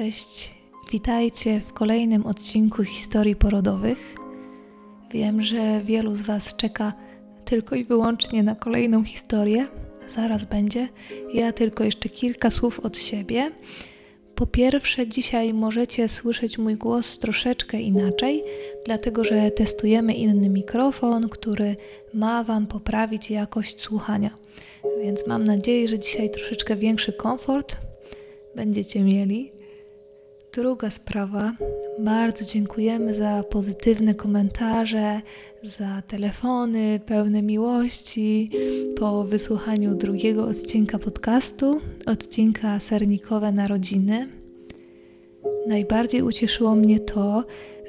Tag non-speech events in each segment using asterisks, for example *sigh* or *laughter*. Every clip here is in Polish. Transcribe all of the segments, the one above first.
Cześć, witajcie w kolejnym odcinku historii porodowych. Wiem, że wielu z Was czeka tylko i wyłącznie na kolejną historię. Zaraz będzie. Ja tylko jeszcze kilka słów od siebie. Po pierwsze, dzisiaj możecie słyszeć mój głos troszeczkę inaczej, dlatego że testujemy inny mikrofon, który ma Wam poprawić jakość słuchania. Więc mam nadzieję, że dzisiaj troszeczkę większy komfort będziecie mieli. Druga sprawa. Bardzo dziękujemy za pozytywne komentarze, za telefony pełne miłości po wysłuchaniu drugiego odcinka podcastu, odcinka Sernikowe Narodziny. Najbardziej ucieszyło mnie to,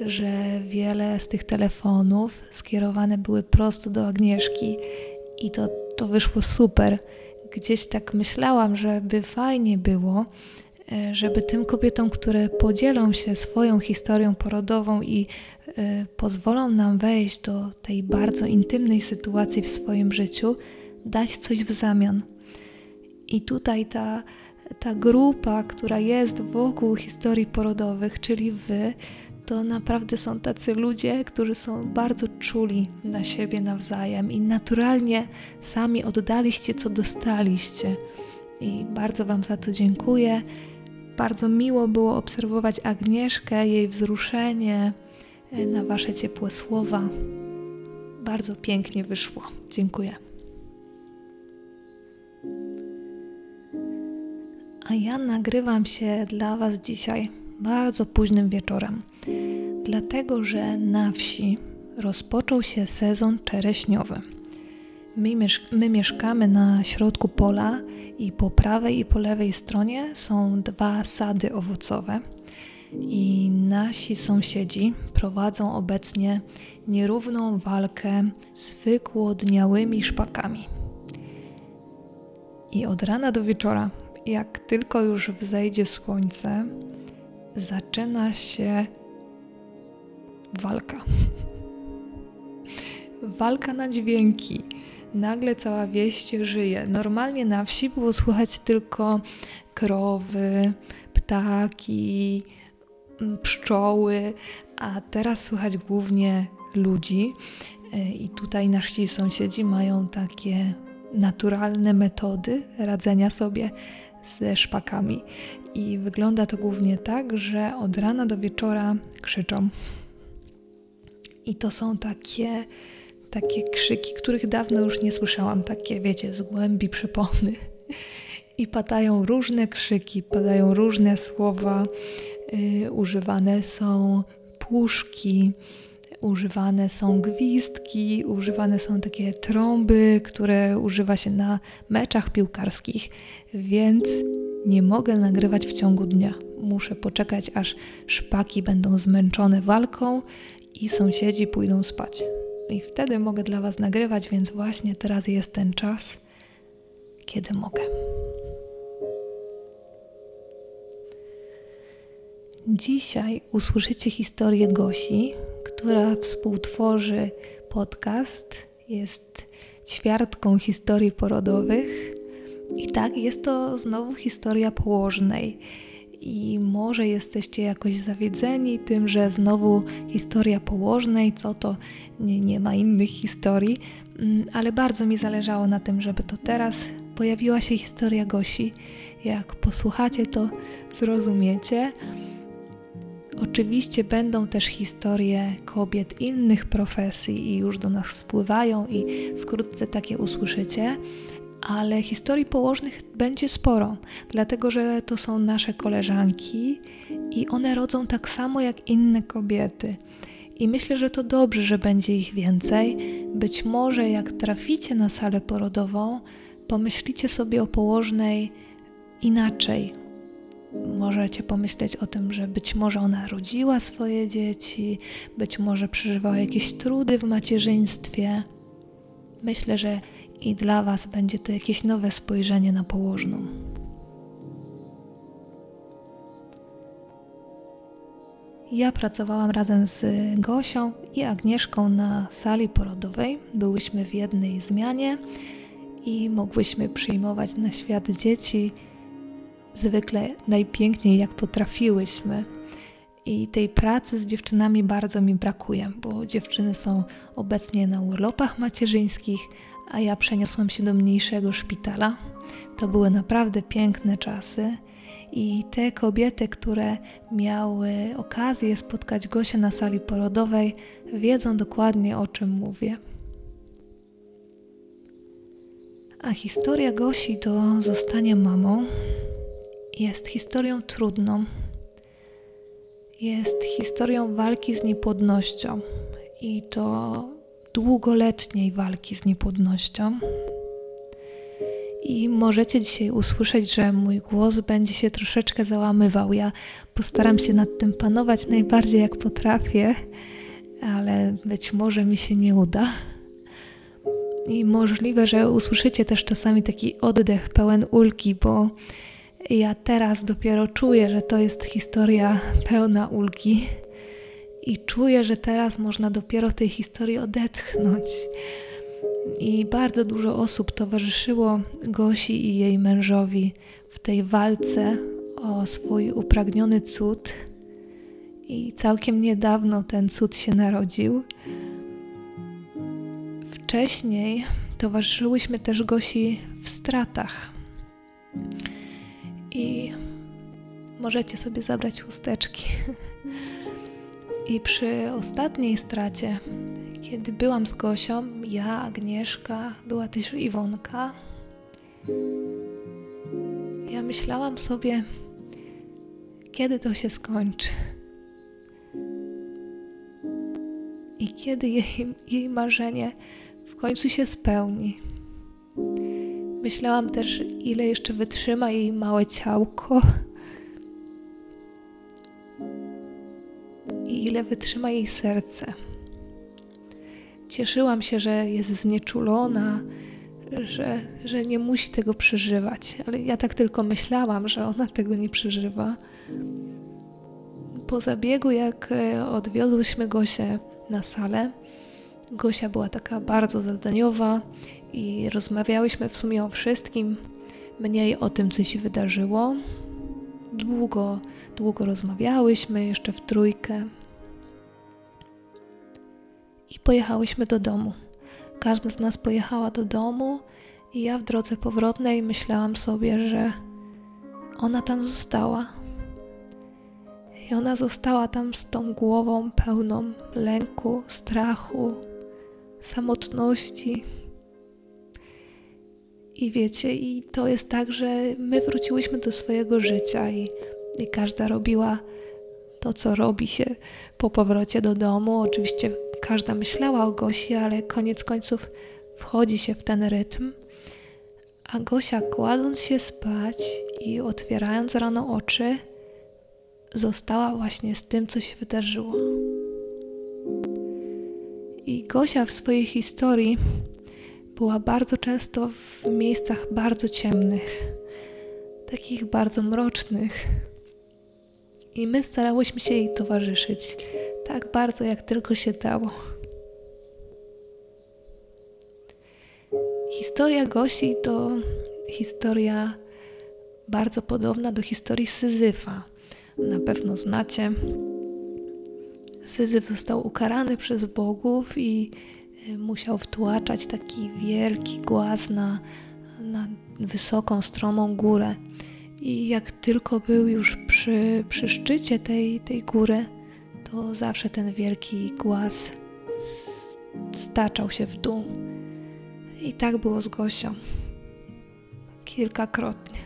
że wiele z tych telefonów skierowane były prosto do Agnieszki i to, to wyszło super. Gdzieś tak myślałam, że by fajnie było, żeby tym kobietom, które podzielą się swoją historią porodową i y, pozwolą nam wejść do tej bardzo intymnej sytuacji w swoim życiu, dać coś w zamian. I tutaj ta, ta grupa, która jest wokół historii porodowych, czyli wy, to naprawdę są tacy ludzie, którzy są bardzo czuli na siebie nawzajem i naturalnie sami oddaliście, co dostaliście. I bardzo Wam za to dziękuję. Bardzo miło było obserwować Agnieszkę, jej wzruszenie e, na Wasze ciepłe słowa. Bardzo pięknie wyszło. Dziękuję. A ja nagrywam się dla Was dzisiaj bardzo późnym wieczorem, dlatego że na wsi rozpoczął się sezon czereśniowy. My, my, mieszkamy na środku pola i po prawej i po lewej stronie są dwa sady owocowe. I nasi sąsiedzi prowadzą obecnie nierówną walkę z wykłodniałymi szpakami. I od rana do wieczora, jak tylko już wzejdzie słońce, zaczyna się walka. *laughs* Walka na dźwięki nagle cała wieś żyje. Normalnie na wsi było słychać tylko krowy, ptaki, mm, pszczoły, a teraz słychać głównie ludzi. E, I tutaj nasi sąsiedzi mają takie naturalne metody radzenia sobie ze szpakami. I wygląda to głównie tak, że od rana do wieczora krzyczą. I to są takie takie krzyki, których dawno już nie słyszałam, takie wiecie, z głębi przypony. I padają różne krzyki, padają różne słowa, yy, używane są puszki, używane są gwizdki, używane są takie trąby, które używa się na meczach piłkarskich, więc nie mogę nagrywać w ciągu dnia. Muszę poczekać, aż szpaki będą zmęczone walką i sąsiedzi pójdą spać i wtedy mogę dla Was nagrywać, więc właśnie teraz jest ten czas, kiedy mogę. Dzisiaj usłyszycie historię Gosi, która współtworzy podcast. Jest ćwiartką historii porodowych. I tak, jest to znowu historia położnej i może jesteście jakoś zawiedzeni tym, że znowu historia położnej, co to nie, nie ma innych historii, mm, ale bardzo mi zależało na tym, żeby to teraz pojawiła się historia Gosi. Jak posłuchacie, to zrozumiecie. Oczywiście będą też historie kobiet innych profesji i już do nas spływają i wkrótce takie usłyszycie, ale historii położnych będzie sporo, dlatego że to są nasze koleżanki i one rodzą tak samo jak inne kobiety. I myślę, że to dobrze, że będzie ich więcej. Być może jak traficie na salę porodową, pomyślicie sobie o położnej inaczej. Możecie pomyśleć o tym, że być może ona rodziła swoje dzieci, być może przeżywała jakieś trudy w macierzyństwie. Myślę, że i dla Was będzie to jakieś nowe spojrzenie na położną. Ja pracowałam razem z Gosią i Agnieszką na sali porodowej. Byłyśmy w jednej zmianie i mogłyśmy przyjmować na świat dzieci zwykle najpiękniej, jak potrafiłyśmy. I tej pracy z dziewczynami bardzo mi brakuje, bo dziewczyny są obecnie na urlopach macierzyńskich, a ja przeniosłam się do mniejszego szpitala. To były naprawdę piękne czasy. I te kobiety, które miały okazję spotkać Gosię na sali porodowej, wiedzą dokładnie o czym mówię. A historia Gosi do zostania mamą jest historią trudną. Jest historią walki z niepłodnością i to długoletniej walki z niepłodnością. I możecie dzisiaj usłyszeć, że mój głos będzie się troszeczkę załamywał. Ja postaram się nad tym panować najbardziej jak potrafię, ale być może mi się nie uda. I możliwe, że usłyszycie też czasami taki oddech pełen ulgi, bo ja teraz dopiero czuję, że to jest historia pełna ulgi. I czuję, że teraz można dopiero tej historii odetchnąć. I bardzo dużo osób towarzyszyło Gosi i jej mężowi w tej walce o swój upragniony cud. I całkiem niedawno ten cud się narodził. Wcześniej towarzyszyłyśmy też Gosi w stratach. I możecie sobie zabrać chusteczki. *laughs* I przy ostatniej stracie, kiedy byłam z Gosią, ja, Agnieszka, była też Iwonka, ja myślałam sobie, kiedy to się skończy. I kiedy jej, jej marzenie w końcu się spełni. Myślałam też, ile jeszcze wytrzyma jej małe ciałko. I ile wytrzyma jej serce. Cieszyłam się, że jest znieczulona, że, że nie musi tego przeżywać, ale ja tak tylko myślałam, że ona tego nie przeżywa. Po zabiegu, jak e, odwiozłyśmy Gosię na salę, Gosia była taka bardzo zadaniowa i rozmawiałyśmy w sumie o wszystkim, mniej o tym, co się wydarzyło. Długo, długo rozmawiałyśmy, jeszcze w trójkę. I pojechałyśmy do domu. Każda z nas pojechała do domu, i ja w drodze powrotnej myślałam sobie, że ona tam została. I ona została tam z tą głową pełną lęku, strachu, samotności. I wiecie, i to jest tak, że my wróciłyśmy do swojego życia i, i każda robiła to, co robi się po powrocie do domu. Oczywiście każda myślała o Gosi, ale koniec końców wchodzi się w ten rytm. A Gosia, kładąc się spać i otwierając rano oczy, została właśnie z tym, co się wydarzyło. I Gosia w swojej historii była bardzo często w miejscach bardzo ciemnych, takich bardzo mrocznych. I my starałyśmy się jej towarzyszyć tak bardzo, jak tylko się dało. Historia Gosi to historia bardzo podobna do historii Syzyfa. Na pewno znacie. Syzyf został ukarany przez bogów i y, musiał wtłaczać taki wielki głaz na, na wysoką, stromą górę. I jak tylko był już przy, przy szczycie tej, tej góry, to zawsze ten wielki głaz staczał się w dół. I tak było z Gosią. Kilkakrotnie.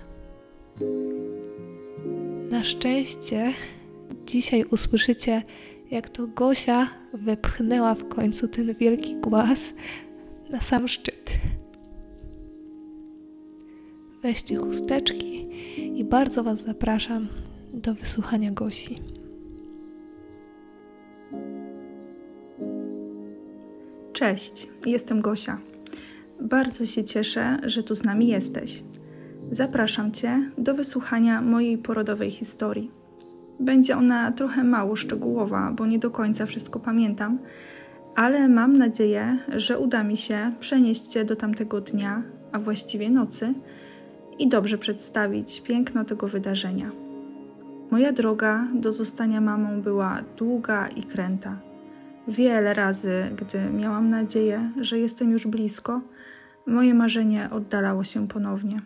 Na szczęście dzisiaj usłyszycie jak to Gosia wepchnęła w końcu ten wielki głaz na sam szczyt. Weźcie chusteczki i bardzo Was zapraszam do wysłuchania Gosi. Cześć, jestem Gosia. Bardzo się cieszę, że tu z nami jesteś. Zapraszam Cię do wysłuchania mojej porodowej historii. Będzie ona trochę mało szczegółowa, bo nie do końca wszystko pamiętam, ale mam nadzieję, że uda mi się przenieść Cię do tamtego dnia, a właściwie nocy, i dobrze przedstawić piękno tego wydarzenia. Moja droga do zostania mamą była długa i kręta. Wiele razy, gdy miałam nadzieję, że jestem już blisko, moje marzenie oddalało się ponownie.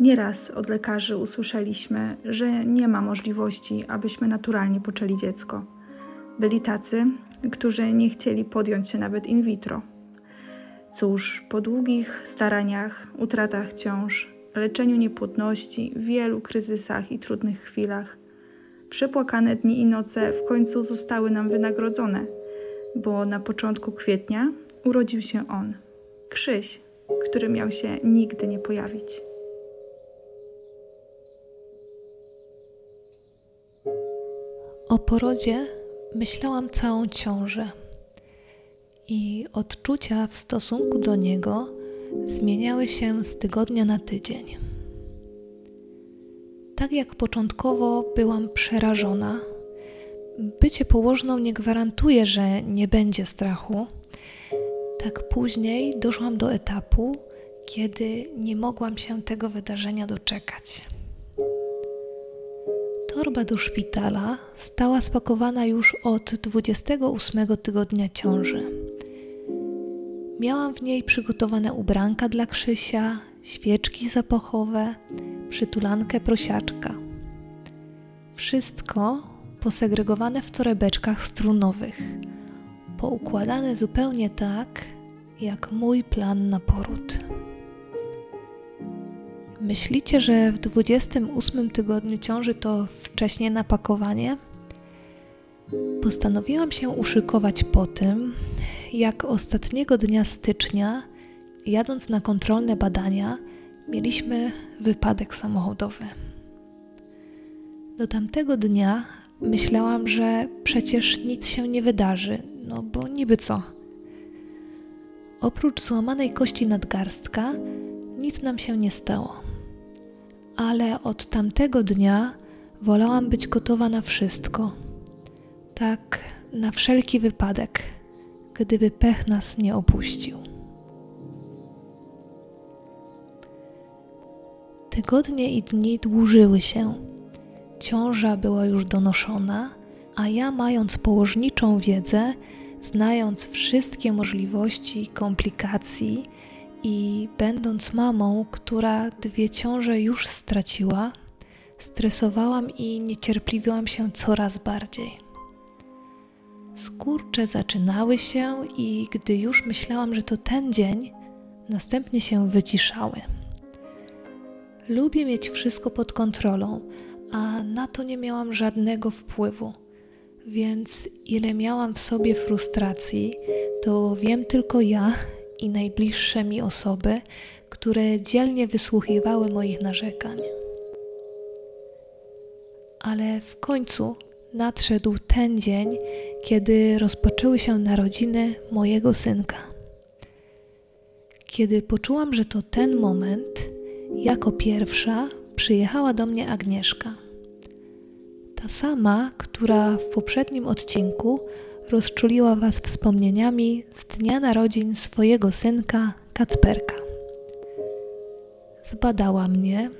Nieraz od lekarzy usłyszeliśmy, że nie ma możliwości, abyśmy naturalnie poczęli dziecko. Byli tacy, którzy nie chcieli podjąć się nawet in vitro. Cóż, po długich staraniach, utratach ciąż, leczeniu niepłodności, wielu kryzysach i trudnych chwilach, przepłakane dni i noce w końcu zostały nam wynagrodzone, bo na początku kwietnia urodził się on, Krzyś, który miał się nigdy nie pojawić. O porodzie myślałam całą ciążę i odczucia w stosunku do niego zmieniały się z tygodnia na tydzień. Tak jak początkowo byłam przerażona, bycie położną nie gwarantuje, że nie będzie strachu. Tak później doszłam do etapu, kiedy nie mogłam się tego wydarzenia doczekać. Torba do szpitala stała spakowana już od 28 tygodnia ciąży. Miałam w niej przygotowane ubranka dla Krzysia, świeczki zapachowe, przytulankę prosiaczka. Wszystko posegregowane w torebeczkach strunowych, poukładane zupełnie tak, jak mój plan na poród. Myślicie, że w 28 tygodniu ciąży to wcześnie napakowanie? Postanowiłam się uszykować po tym, jak ostatniego dnia stycznia, jadąc na kontrolne badania, mieliśmy wypadek samochodowy. Do tamtego dnia myślałam, że przecież nic się nie wydarzy, no bo niby co. Oprócz złamanej kości nadgarstka, nic nam się nie stało. Ale od tamtego dnia wolałam być gotowa na wszystko. Tak, na wszelki wypadek, gdyby pech nas nie opuścił. Tygodnie i dni dłużyły się. Ciąża była już donoszona, a ja, mając położniczą wiedzę, znając wszystkie możliwości komplikacji i będąc mamą, która dwie ciąże już straciła, stresowałam i niecierpliwiłam się coraz bardziej. Skurcze zaczynały się, i gdy już myślałam, że to ten dzień, następnie się wyciszały. Lubię mieć wszystko pod kontrolą, a na to nie miałam żadnego wpływu. Więc ile miałam w sobie frustracji, to wiem tylko ja i najbliższe mi osoby, które dzielnie wysłuchiwały moich narzekań. Ale w końcu nadszedł ten dzień, kiedy rozpoczęły się narodziny mojego synka. Kiedy poczułam, że to ten moment, jako pierwsza przyjechała do mnie Agnieszka. Ta sama, która w poprzednim odcinku rozczuliła Was wspomnieniami z dnia narodzin swojego synka Kacperka. Zbadała mnie.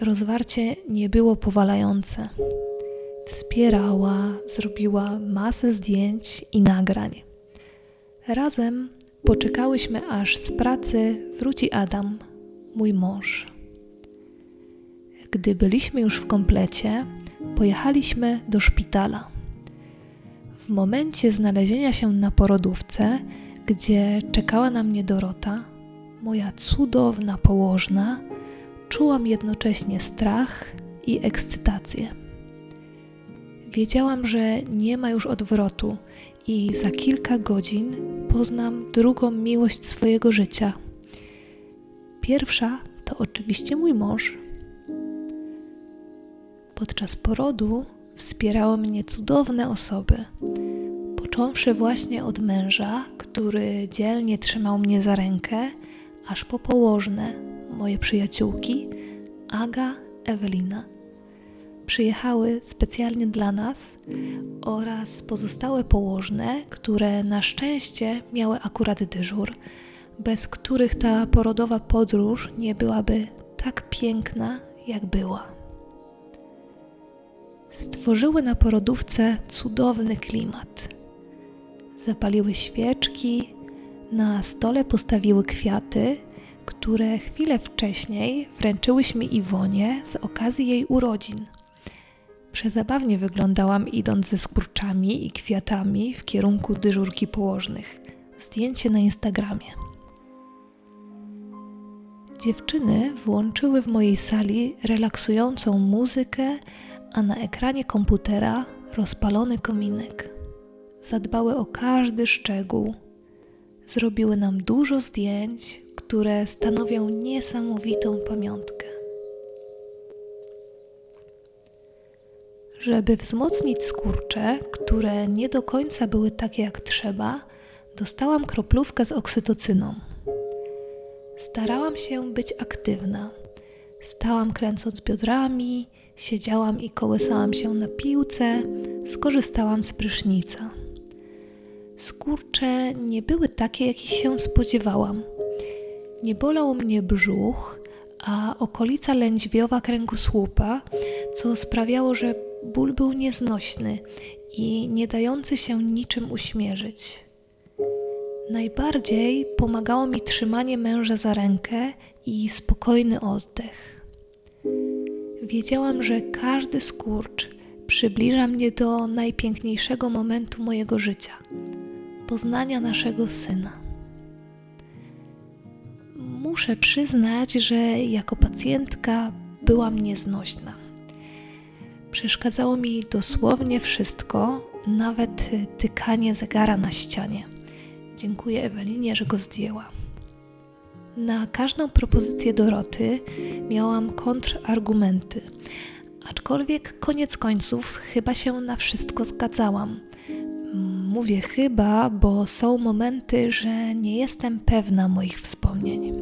Rozwarcie nie było powalające. Wspierała, zrobiła masę zdjęć i nagrań. Razem poczekałyśmy, aż z pracy wróci Adam, mój mąż. Gdy byliśmy już w komplecie, pojechaliśmy do szpitala. W momencie znalezienia się na porodówce, gdzie czekała na mnie Dorota, moja cudowna położna, czułam jednocześnie strach i ekscytację. Wiedziałam, że nie ma już odwrotu i za kilka godzin poznam drugą miłość swojego życia. Pierwsza to oczywiście mój mąż. Podczas porodu wspierały mnie cudowne osoby. Począwszy właśnie od męża, który dzielnie trzymał mnie za rękę, aż po położne, moje przyjaciółki, Aga, Ewelina. Przyjechały specjalnie dla nas oraz pozostałe położne, które na szczęście miały akurat dyżur, bez których ta porodowa podróż nie byłaby tak piękna, jak była. Stworzyły na porodówce cudowny klimat. Zapaliły świeczki, na stole postawiły kwiaty, które chwilę wcześniej wręczyłyśmy Iwonie z okazji jej urodzin. Przezabawnie wyglądałam idąc ze skurczami i kwiatami w kierunku dyżurki położnych. Zdjęcie na Instagramie. Dziewczyny włączyły w mojej sali relaksującą muzykę, a na ekranie komputera rozpalony kominek. Zadbały o każdy szczegół. Zrobiły nam dużo zdjęć, które stanowią niesamowitą pamiątkę. Żeby wzmocnić skurcze, które nie do końca były takie jak trzeba, dostałam kroplówkę z oksytocyną. Starałam się być aktywna. Stałam kręcąc biodrami, siedziałam i kołysałam się na piłce, skorzystałam z prysznica. Skurcze nie były takie, jakich się spodziewałam. Nie bolał mnie brzuch, a okolica lędźwiowa kręgosłupa, co sprawiało, że ból był nieznośny i nie dający się niczym uśmierzyć. Najbardziej pomagało mi trzymanie męża za rękę i spokojny oddech. Wiedziałam, że każdy skurcz przybliża mnie do najpiękniejszego momentu mojego życia poznania naszego syna. Muszę przyznać, że jako pacjentka byłam nieznośna. Przeszkadzało mi dosłownie wszystko, nawet tykanie zegara na ścianie. Dziękuję Ewelinie, że go zdjęła. Na każdą propozycję Doroty miałam kontrargumenty, aczkolwiek koniec końców chyba się na wszystko zgadzałam. Mówię chyba, bo są momenty, że nie jestem pewna moich wspomnień.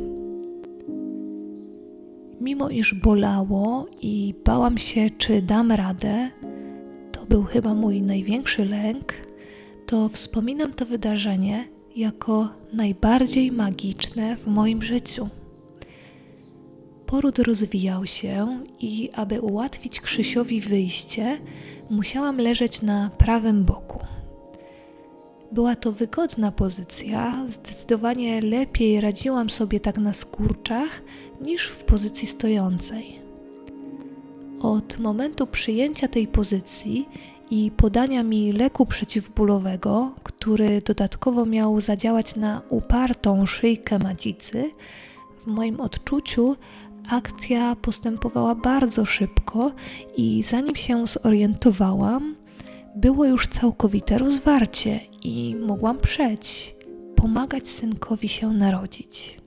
Mimo iż bolało i bałam się, czy dam radę, to był chyba mój największy lęk, to wspominam to wydarzenie jako najbardziej magiczne w moim życiu. Poród rozwijał się i aby ułatwić Krzysiowi wyjście, musiałam leżeć na prawym boku. Była to wygodna pozycja, zdecydowanie lepiej radziłam sobie tak na skurczach niż w pozycji stojącej. Od momentu przyjęcia tej pozycji i podania mi leku przeciwbólowego, który dodatkowo miał zadziałać na upartą szyjkę macicy, w moim odczuciu akcja postępowała bardzo szybko i zanim się zorientowałam, było już całkowite rozwarcie i mogłam przeć, pomagać synkowi się narodzić.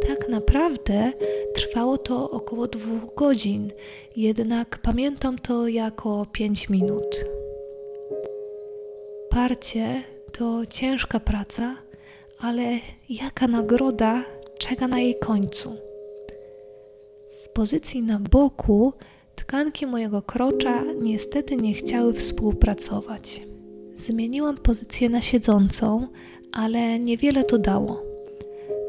Tak naprawdę trwało to około dwóch godzin, jednak pamiętam to jako pięć minut. Parcie to ciężka praca, ale jaka nagroda czeka na jej końcu. W pozycji na boku Tkanki mojego krocza niestety nie chciały współpracować. Zmieniłam pozycję na siedzącą, ale niewiele to dało.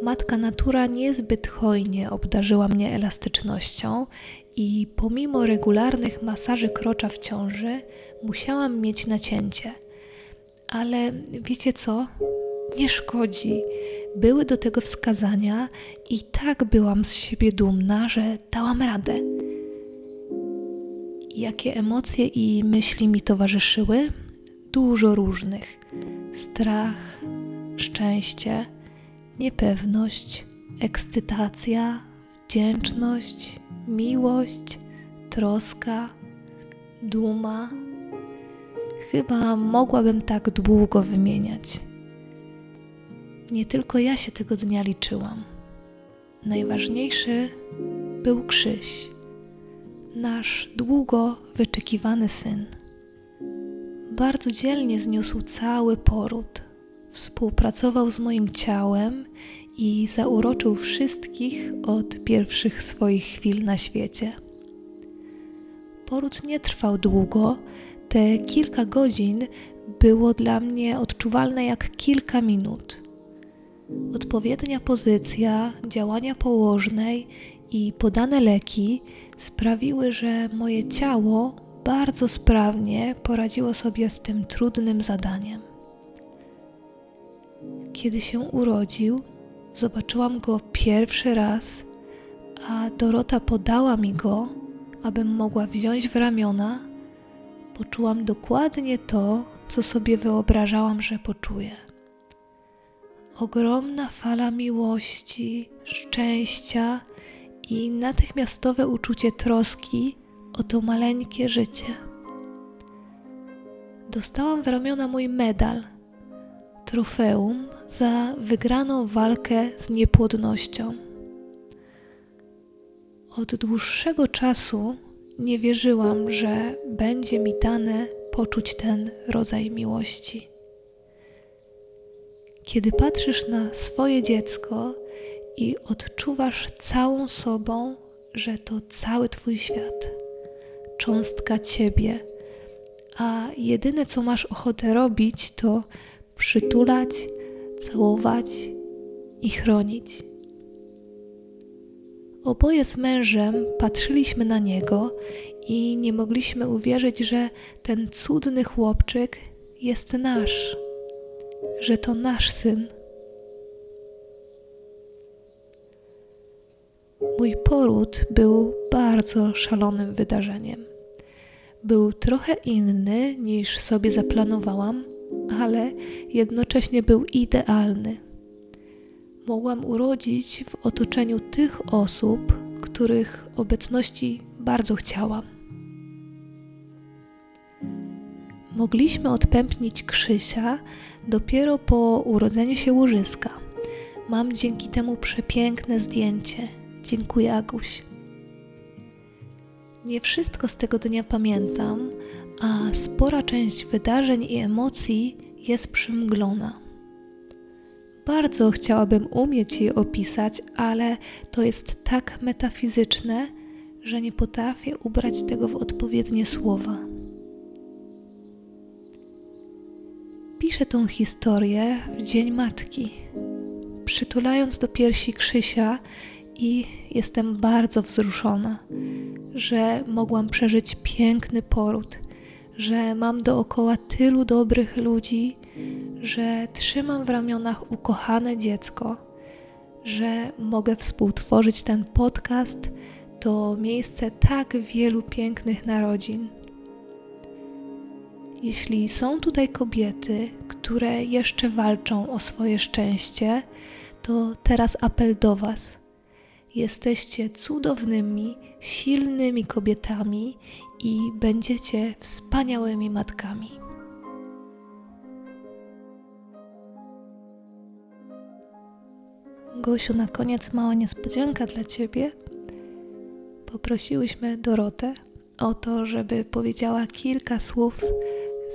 Matka natura niezbyt hojnie obdarzyła mnie elastycznością i pomimo regularnych masaży krocza w ciąży musiałam mieć nacięcie. Ale wiecie co? Nie szkodzi. Były do tego wskazania i tak byłam z siebie dumna, że dałam radę. Jakie emocje i myśli mi towarzyszyły? Dużo różnych: strach, szczęście, niepewność, ekscytacja, wdzięczność, miłość, troska, duma. Chyba mogłabym tak długo wymieniać. Nie tylko ja się tego dnia liczyłam. Najważniejszy był Krzyś nasz długo wyczekiwany syn. Bardzo dzielnie zniósł cały poród, współpracował z moim ciałem i zauroczył wszystkich od pierwszych swoich chwil na świecie. Poród nie trwał długo, te kilka godzin było dla mnie odczuwalne jak kilka minut. Odpowiednia pozycja, działania położnej i podane leki sprawiły, że moje ciało bardzo sprawnie poradziło sobie z tym trudnym zadaniem. Kiedy się urodził, zobaczyłam go pierwszy raz, a Dorota podała mi go, abym mogła wziąć w ramiona. Poczułam dokładnie to, co sobie wyobrażałam, że poczuję. Ogromna fala miłości, szczęścia i natychmiastowe uczucie troski o to maleńkie życie. Dostałam w ramiona mój medal, trofeum za wygraną walkę z niepłodnością. Od dłuższego czasu nie wierzyłam, że będzie mi dane poczuć ten rodzaj miłości. Kiedy patrzysz na swoje dziecko i odczuwasz całą sobą, że to cały Twój świat, cząstka Ciebie, a jedyne co masz ochotę robić, to przytulać, całować i chronić. Oboje z mężem patrzyliśmy na niego i nie mogliśmy uwierzyć, że ten cudny chłopczyk jest nasz, że to nasz syn. Mój poród był bardzo szalonym wydarzeniem. Był trochę inny niż sobie zaplanowałam, ale jednocześnie był idealny. Mogłam urodzić w otoczeniu tych osób, których obecności bardzo chciałam. Mogliśmy odpępnić Krzysia dopiero po urodzeniu się łożyska. Mam dzięki temu przepiękne zdjęcie. Dziękuję, Aguś. Nie wszystko z tego dnia pamiętam, a spora część wydarzeń i emocji jest przymglona. Bardzo chciałabym umieć je opisać, ale to jest tak metafizyczne, że nie potrafię ubrać tego w odpowiednie słowa. Piszę tą historię w Dzień Matki, przytulając do piersi Krzysia i jestem bardzo wzruszona, że mogłam przeżyć piękny poród, że mam dookoła tylu dobrych ludzi, że trzymam w ramionach ukochane dziecko, że mogę współtworzyć ten podcast, to miejsce tak wielu pięknych narodzin. Jeśli są tutaj kobiety, które jeszcze walczą o swoje szczęście, to teraz apel do Was. Jesteście cudownymi, silnymi kobietami i będziecie wspaniałymi matkami. Gosiu, na koniec mała niespodzianka dla Ciebie. Poprosiłyśmy Dorotę o to, żeby powiedziała kilka słów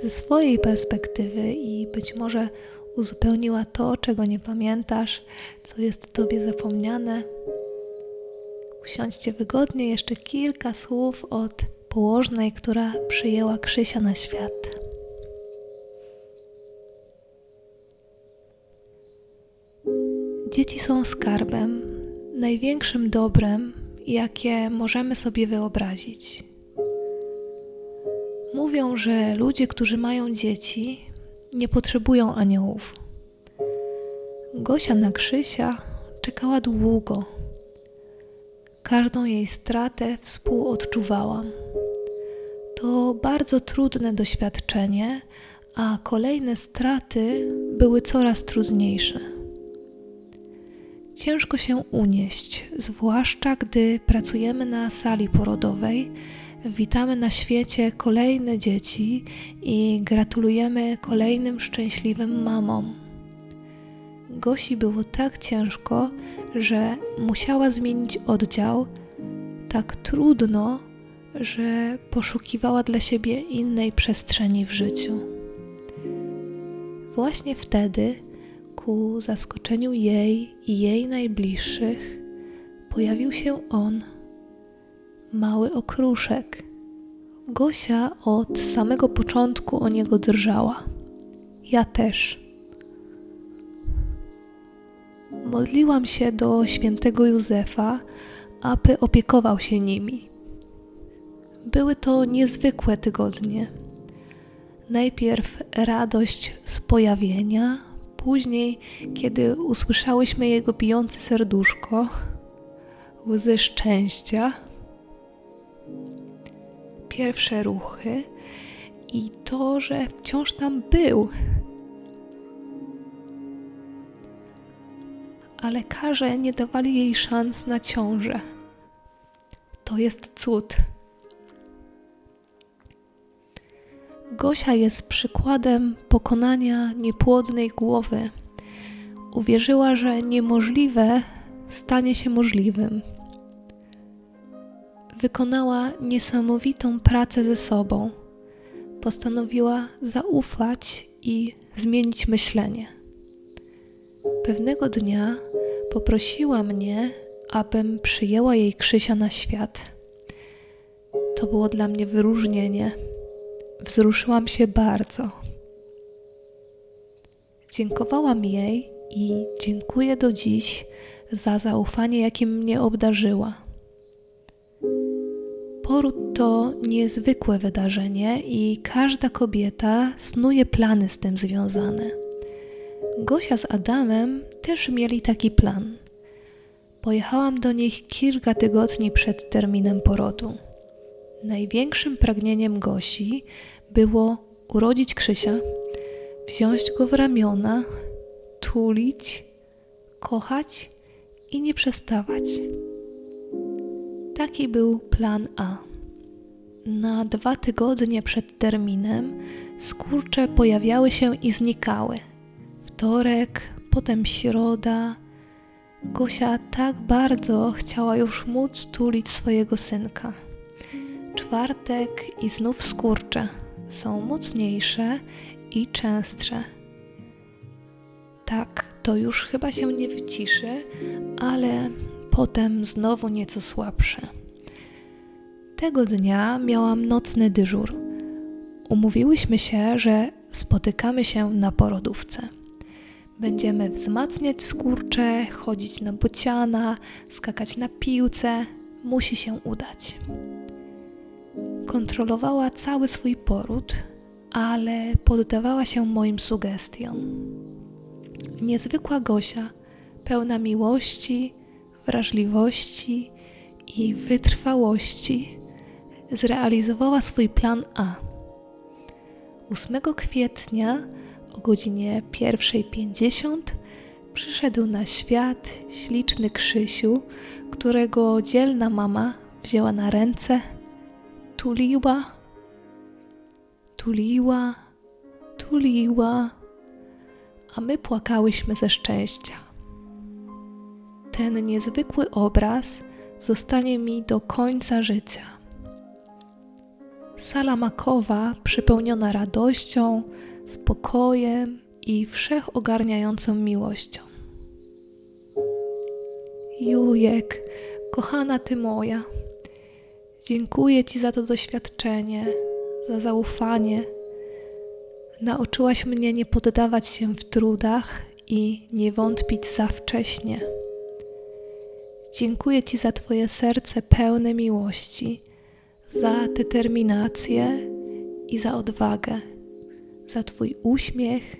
ze swojej perspektywy i być może uzupełniła to, czego nie pamiętasz, co jest Tobie zapomniane. Usiądźcie wygodnie, jeszcze kilka słów od położnej, która przyjęła Krzysia na świat. Dzieci są skarbem, największym dobrem, jakie możemy sobie wyobrazić. Mówią, że ludzie, którzy mają dzieci, nie potrzebują aniołów. Gosia na Krzysia czekała długo. Każdą jej stratę współodczuwałam. To bardzo trudne doświadczenie, a kolejne straty były coraz trudniejsze. Ciężko się unieść, zwłaszcza gdy pracujemy na sali porodowej, witamy na świecie kolejne dzieci i gratulujemy kolejnym szczęśliwym mamom. Gosi było tak ciężko, że musiała zmienić oddział, tak trudno, że poszukiwała dla siebie innej przestrzeni w życiu. Właśnie wtedy, ku zaskoczeniu jej i jej najbliższych, pojawił się on, mały okruszek. Gosia od samego początku o niego drżała. Ja też. Modliłam się do świętego Józefa, aby opiekował się nimi. Były to niezwykłe tygodnie. Najpierw radość z pojawienia, później, kiedy usłyszałyśmy jego bijące serduszko, łzy szczęścia, pierwsze ruchy i to, że wciąż tam był. A lekarze nie dawali jej szans na ciążę. To jest cud. Gosia jest przykładem pokonania niepłodnej głowy. Uwierzyła, że niemożliwe stanie się możliwym. Wykonała niesamowitą pracę ze sobą. Postanowiła zaufać i zmienić myślenie. Pewnego dnia poprosiła mnie, abym przyjęła jej Krzysia na świat. To było dla mnie wyróżnienie wzruszyłam się bardzo. Dziękowałam jej i dziękuję do dziś za zaufanie, jakim mnie obdarzyła. Poród to niezwykłe wydarzenie i każda kobieta snuje plany z tym związane. Gosia z Adamem też mieli taki plan. Pojechałam do nich kilka tygodni przed terminem porodu. Największym pragnieniem Gosi było urodzić Krzysia, wziąć go w ramiona, tulić, kochać i nie przestawać. Taki był plan A. Na dwa tygodnie przed terminem skurcze pojawiały się i znikały. Wtorek, potem środa. Gosia tak bardzo chciała już móc tulić swojego synka czwartek i znów skurcze są mocniejsze i częstsze. Tak, to już chyba się nie wyciszy, ale potem znowu nieco słabsze. Tego dnia miałam nocny dyżur. Umówiłyśmy się, że spotykamy się na porodówce. Będziemy wzmacniać skurcze, chodzić na bociana, skakać na piłce. Musi się udać. Kontrolowała cały swój poród, ale poddawała się moim sugestiom. Niezwykła Gosia, pełna miłości, wrażliwości i wytrwałości, zrealizowała swój plan A. 8 kwietnia o godzinie 1.50 przyszedł na świat śliczny Krzysiu, którego dzielna mama wzięła na ręce tuliła, tuliła, tuliła, a my płakałyśmy ze szczęścia. Ten niezwykły obraz zostanie mi do końca życia. Sala makowa przepełniona radością, spokojem i wszechogarniającą miłością. Jujek, kochana ty moja. Dziękuję Ci za to doświadczenie, za zaufanie. Nauczyłaś mnie nie poddawać się w trudach i nie wątpić za wcześnie. Dziękuję Ci za Twoje serce pełne miłości, za determinację i za odwagę, za Twój uśmiech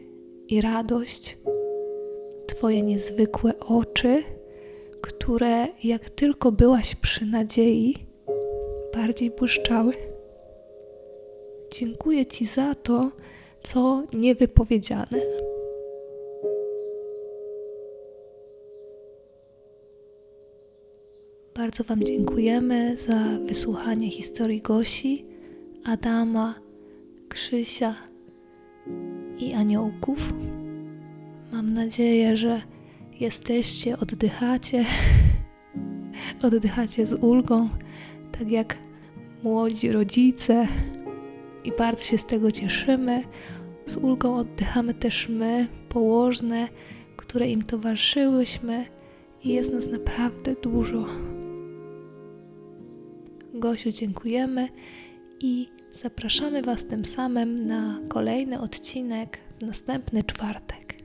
i radość, Twoje niezwykłe oczy, które jak tylko byłaś przy nadziei, bardziej błyszczały. Dziękuję Ci za to, co niewypowiedziane. Bardzo Wam dziękujemy za wysłuchanie historii Gosi, Adama, Krzysia i aniołków. Mam nadzieję, że jesteście, oddychacie, *laughs* oddychacie z ulgą tak jak młodzi rodzice i bardzo się z tego cieszymy. Z ulgą oddychamy też my, położne, które im towarzyszyłyśmy i jest nas naprawdę dużo. Gosiu, dziękujemy i zapraszamy Was tym samym na kolejny odcinek w następny czwartek.